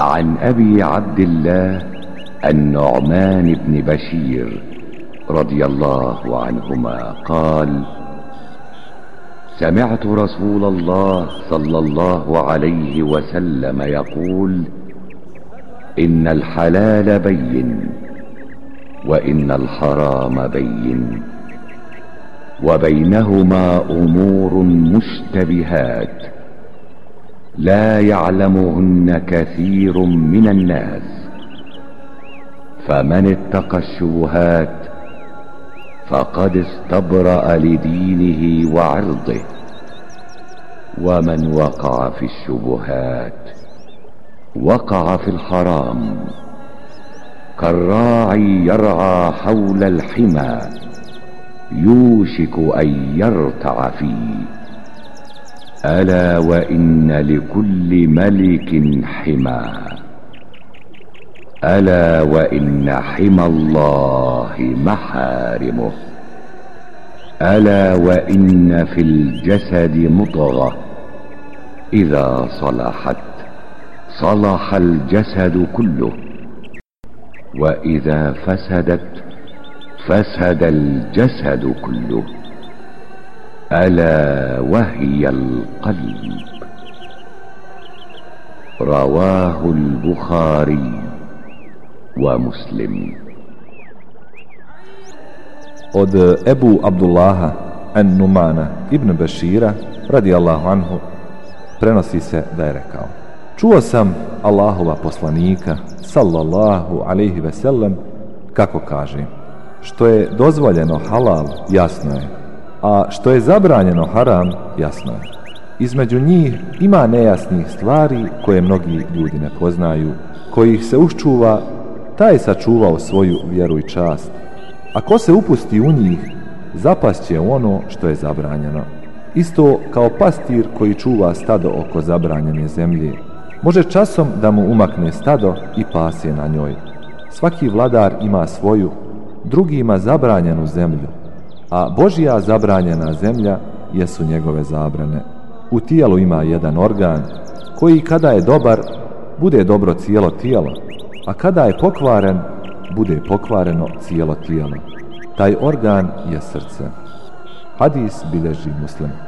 عن أبي عبد الله النعمان بن بشير رضي الله عنهما قال سمعت رسول الله صلى الله عليه وسلم يقول إن الحلال بين وإن الحرام بين وبينهما أمور مشتبهات. لا يعلمهن كثير من الناس. فمن اتقى الشبهات فقد استبرأ لدينه وعرضه. ومن وقع في الشبهات وقع في الحرام كالراعي يرعى حول الحمى يوشك أن يرتع فيه. ألا وإن لكل ملك حمى ألا وإن حمى الله محارمه. ألا وإن في الجسد مضغة. إذا صلحت صلح الجسد كله. وإذا فسدت فسد الجسد كله. ألا وهي القلب. رواه البخاري ومسلم. Od Ebu Abdullaha en Numana ibn Bešira radi Allahu anhu prenosi se da je rekao čuo sam Allahova poslanika sallallahu alaihi ve sellem kako kaže što je dozvoljeno halal jasno je a što je zabranjeno haram, jasno je. Između njih ima nejasnih stvari koje mnogi ljudi ne poznaju, kojih se uščuva, taj sačuvao svoju vjeru i čast. A ko se upusti u njih, zapasće ono što je zabranjeno. Isto kao pastir koji čuva stado oko zabranjene zemlje, Može časom da mu umakne stado i pasje na njoj. Svaki vladar ima svoju, drugi ima zabranjenu zemlju, a Božija zabranjena zemlja jesu njegove zabrane. U tijelu ima jedan organ koji kada je dobar, bude dobro cijelo tijelo, a kada je pokvaren, bude pokvareno cijelo tijelo. Taj organ je srce. Hadis bileži muslim.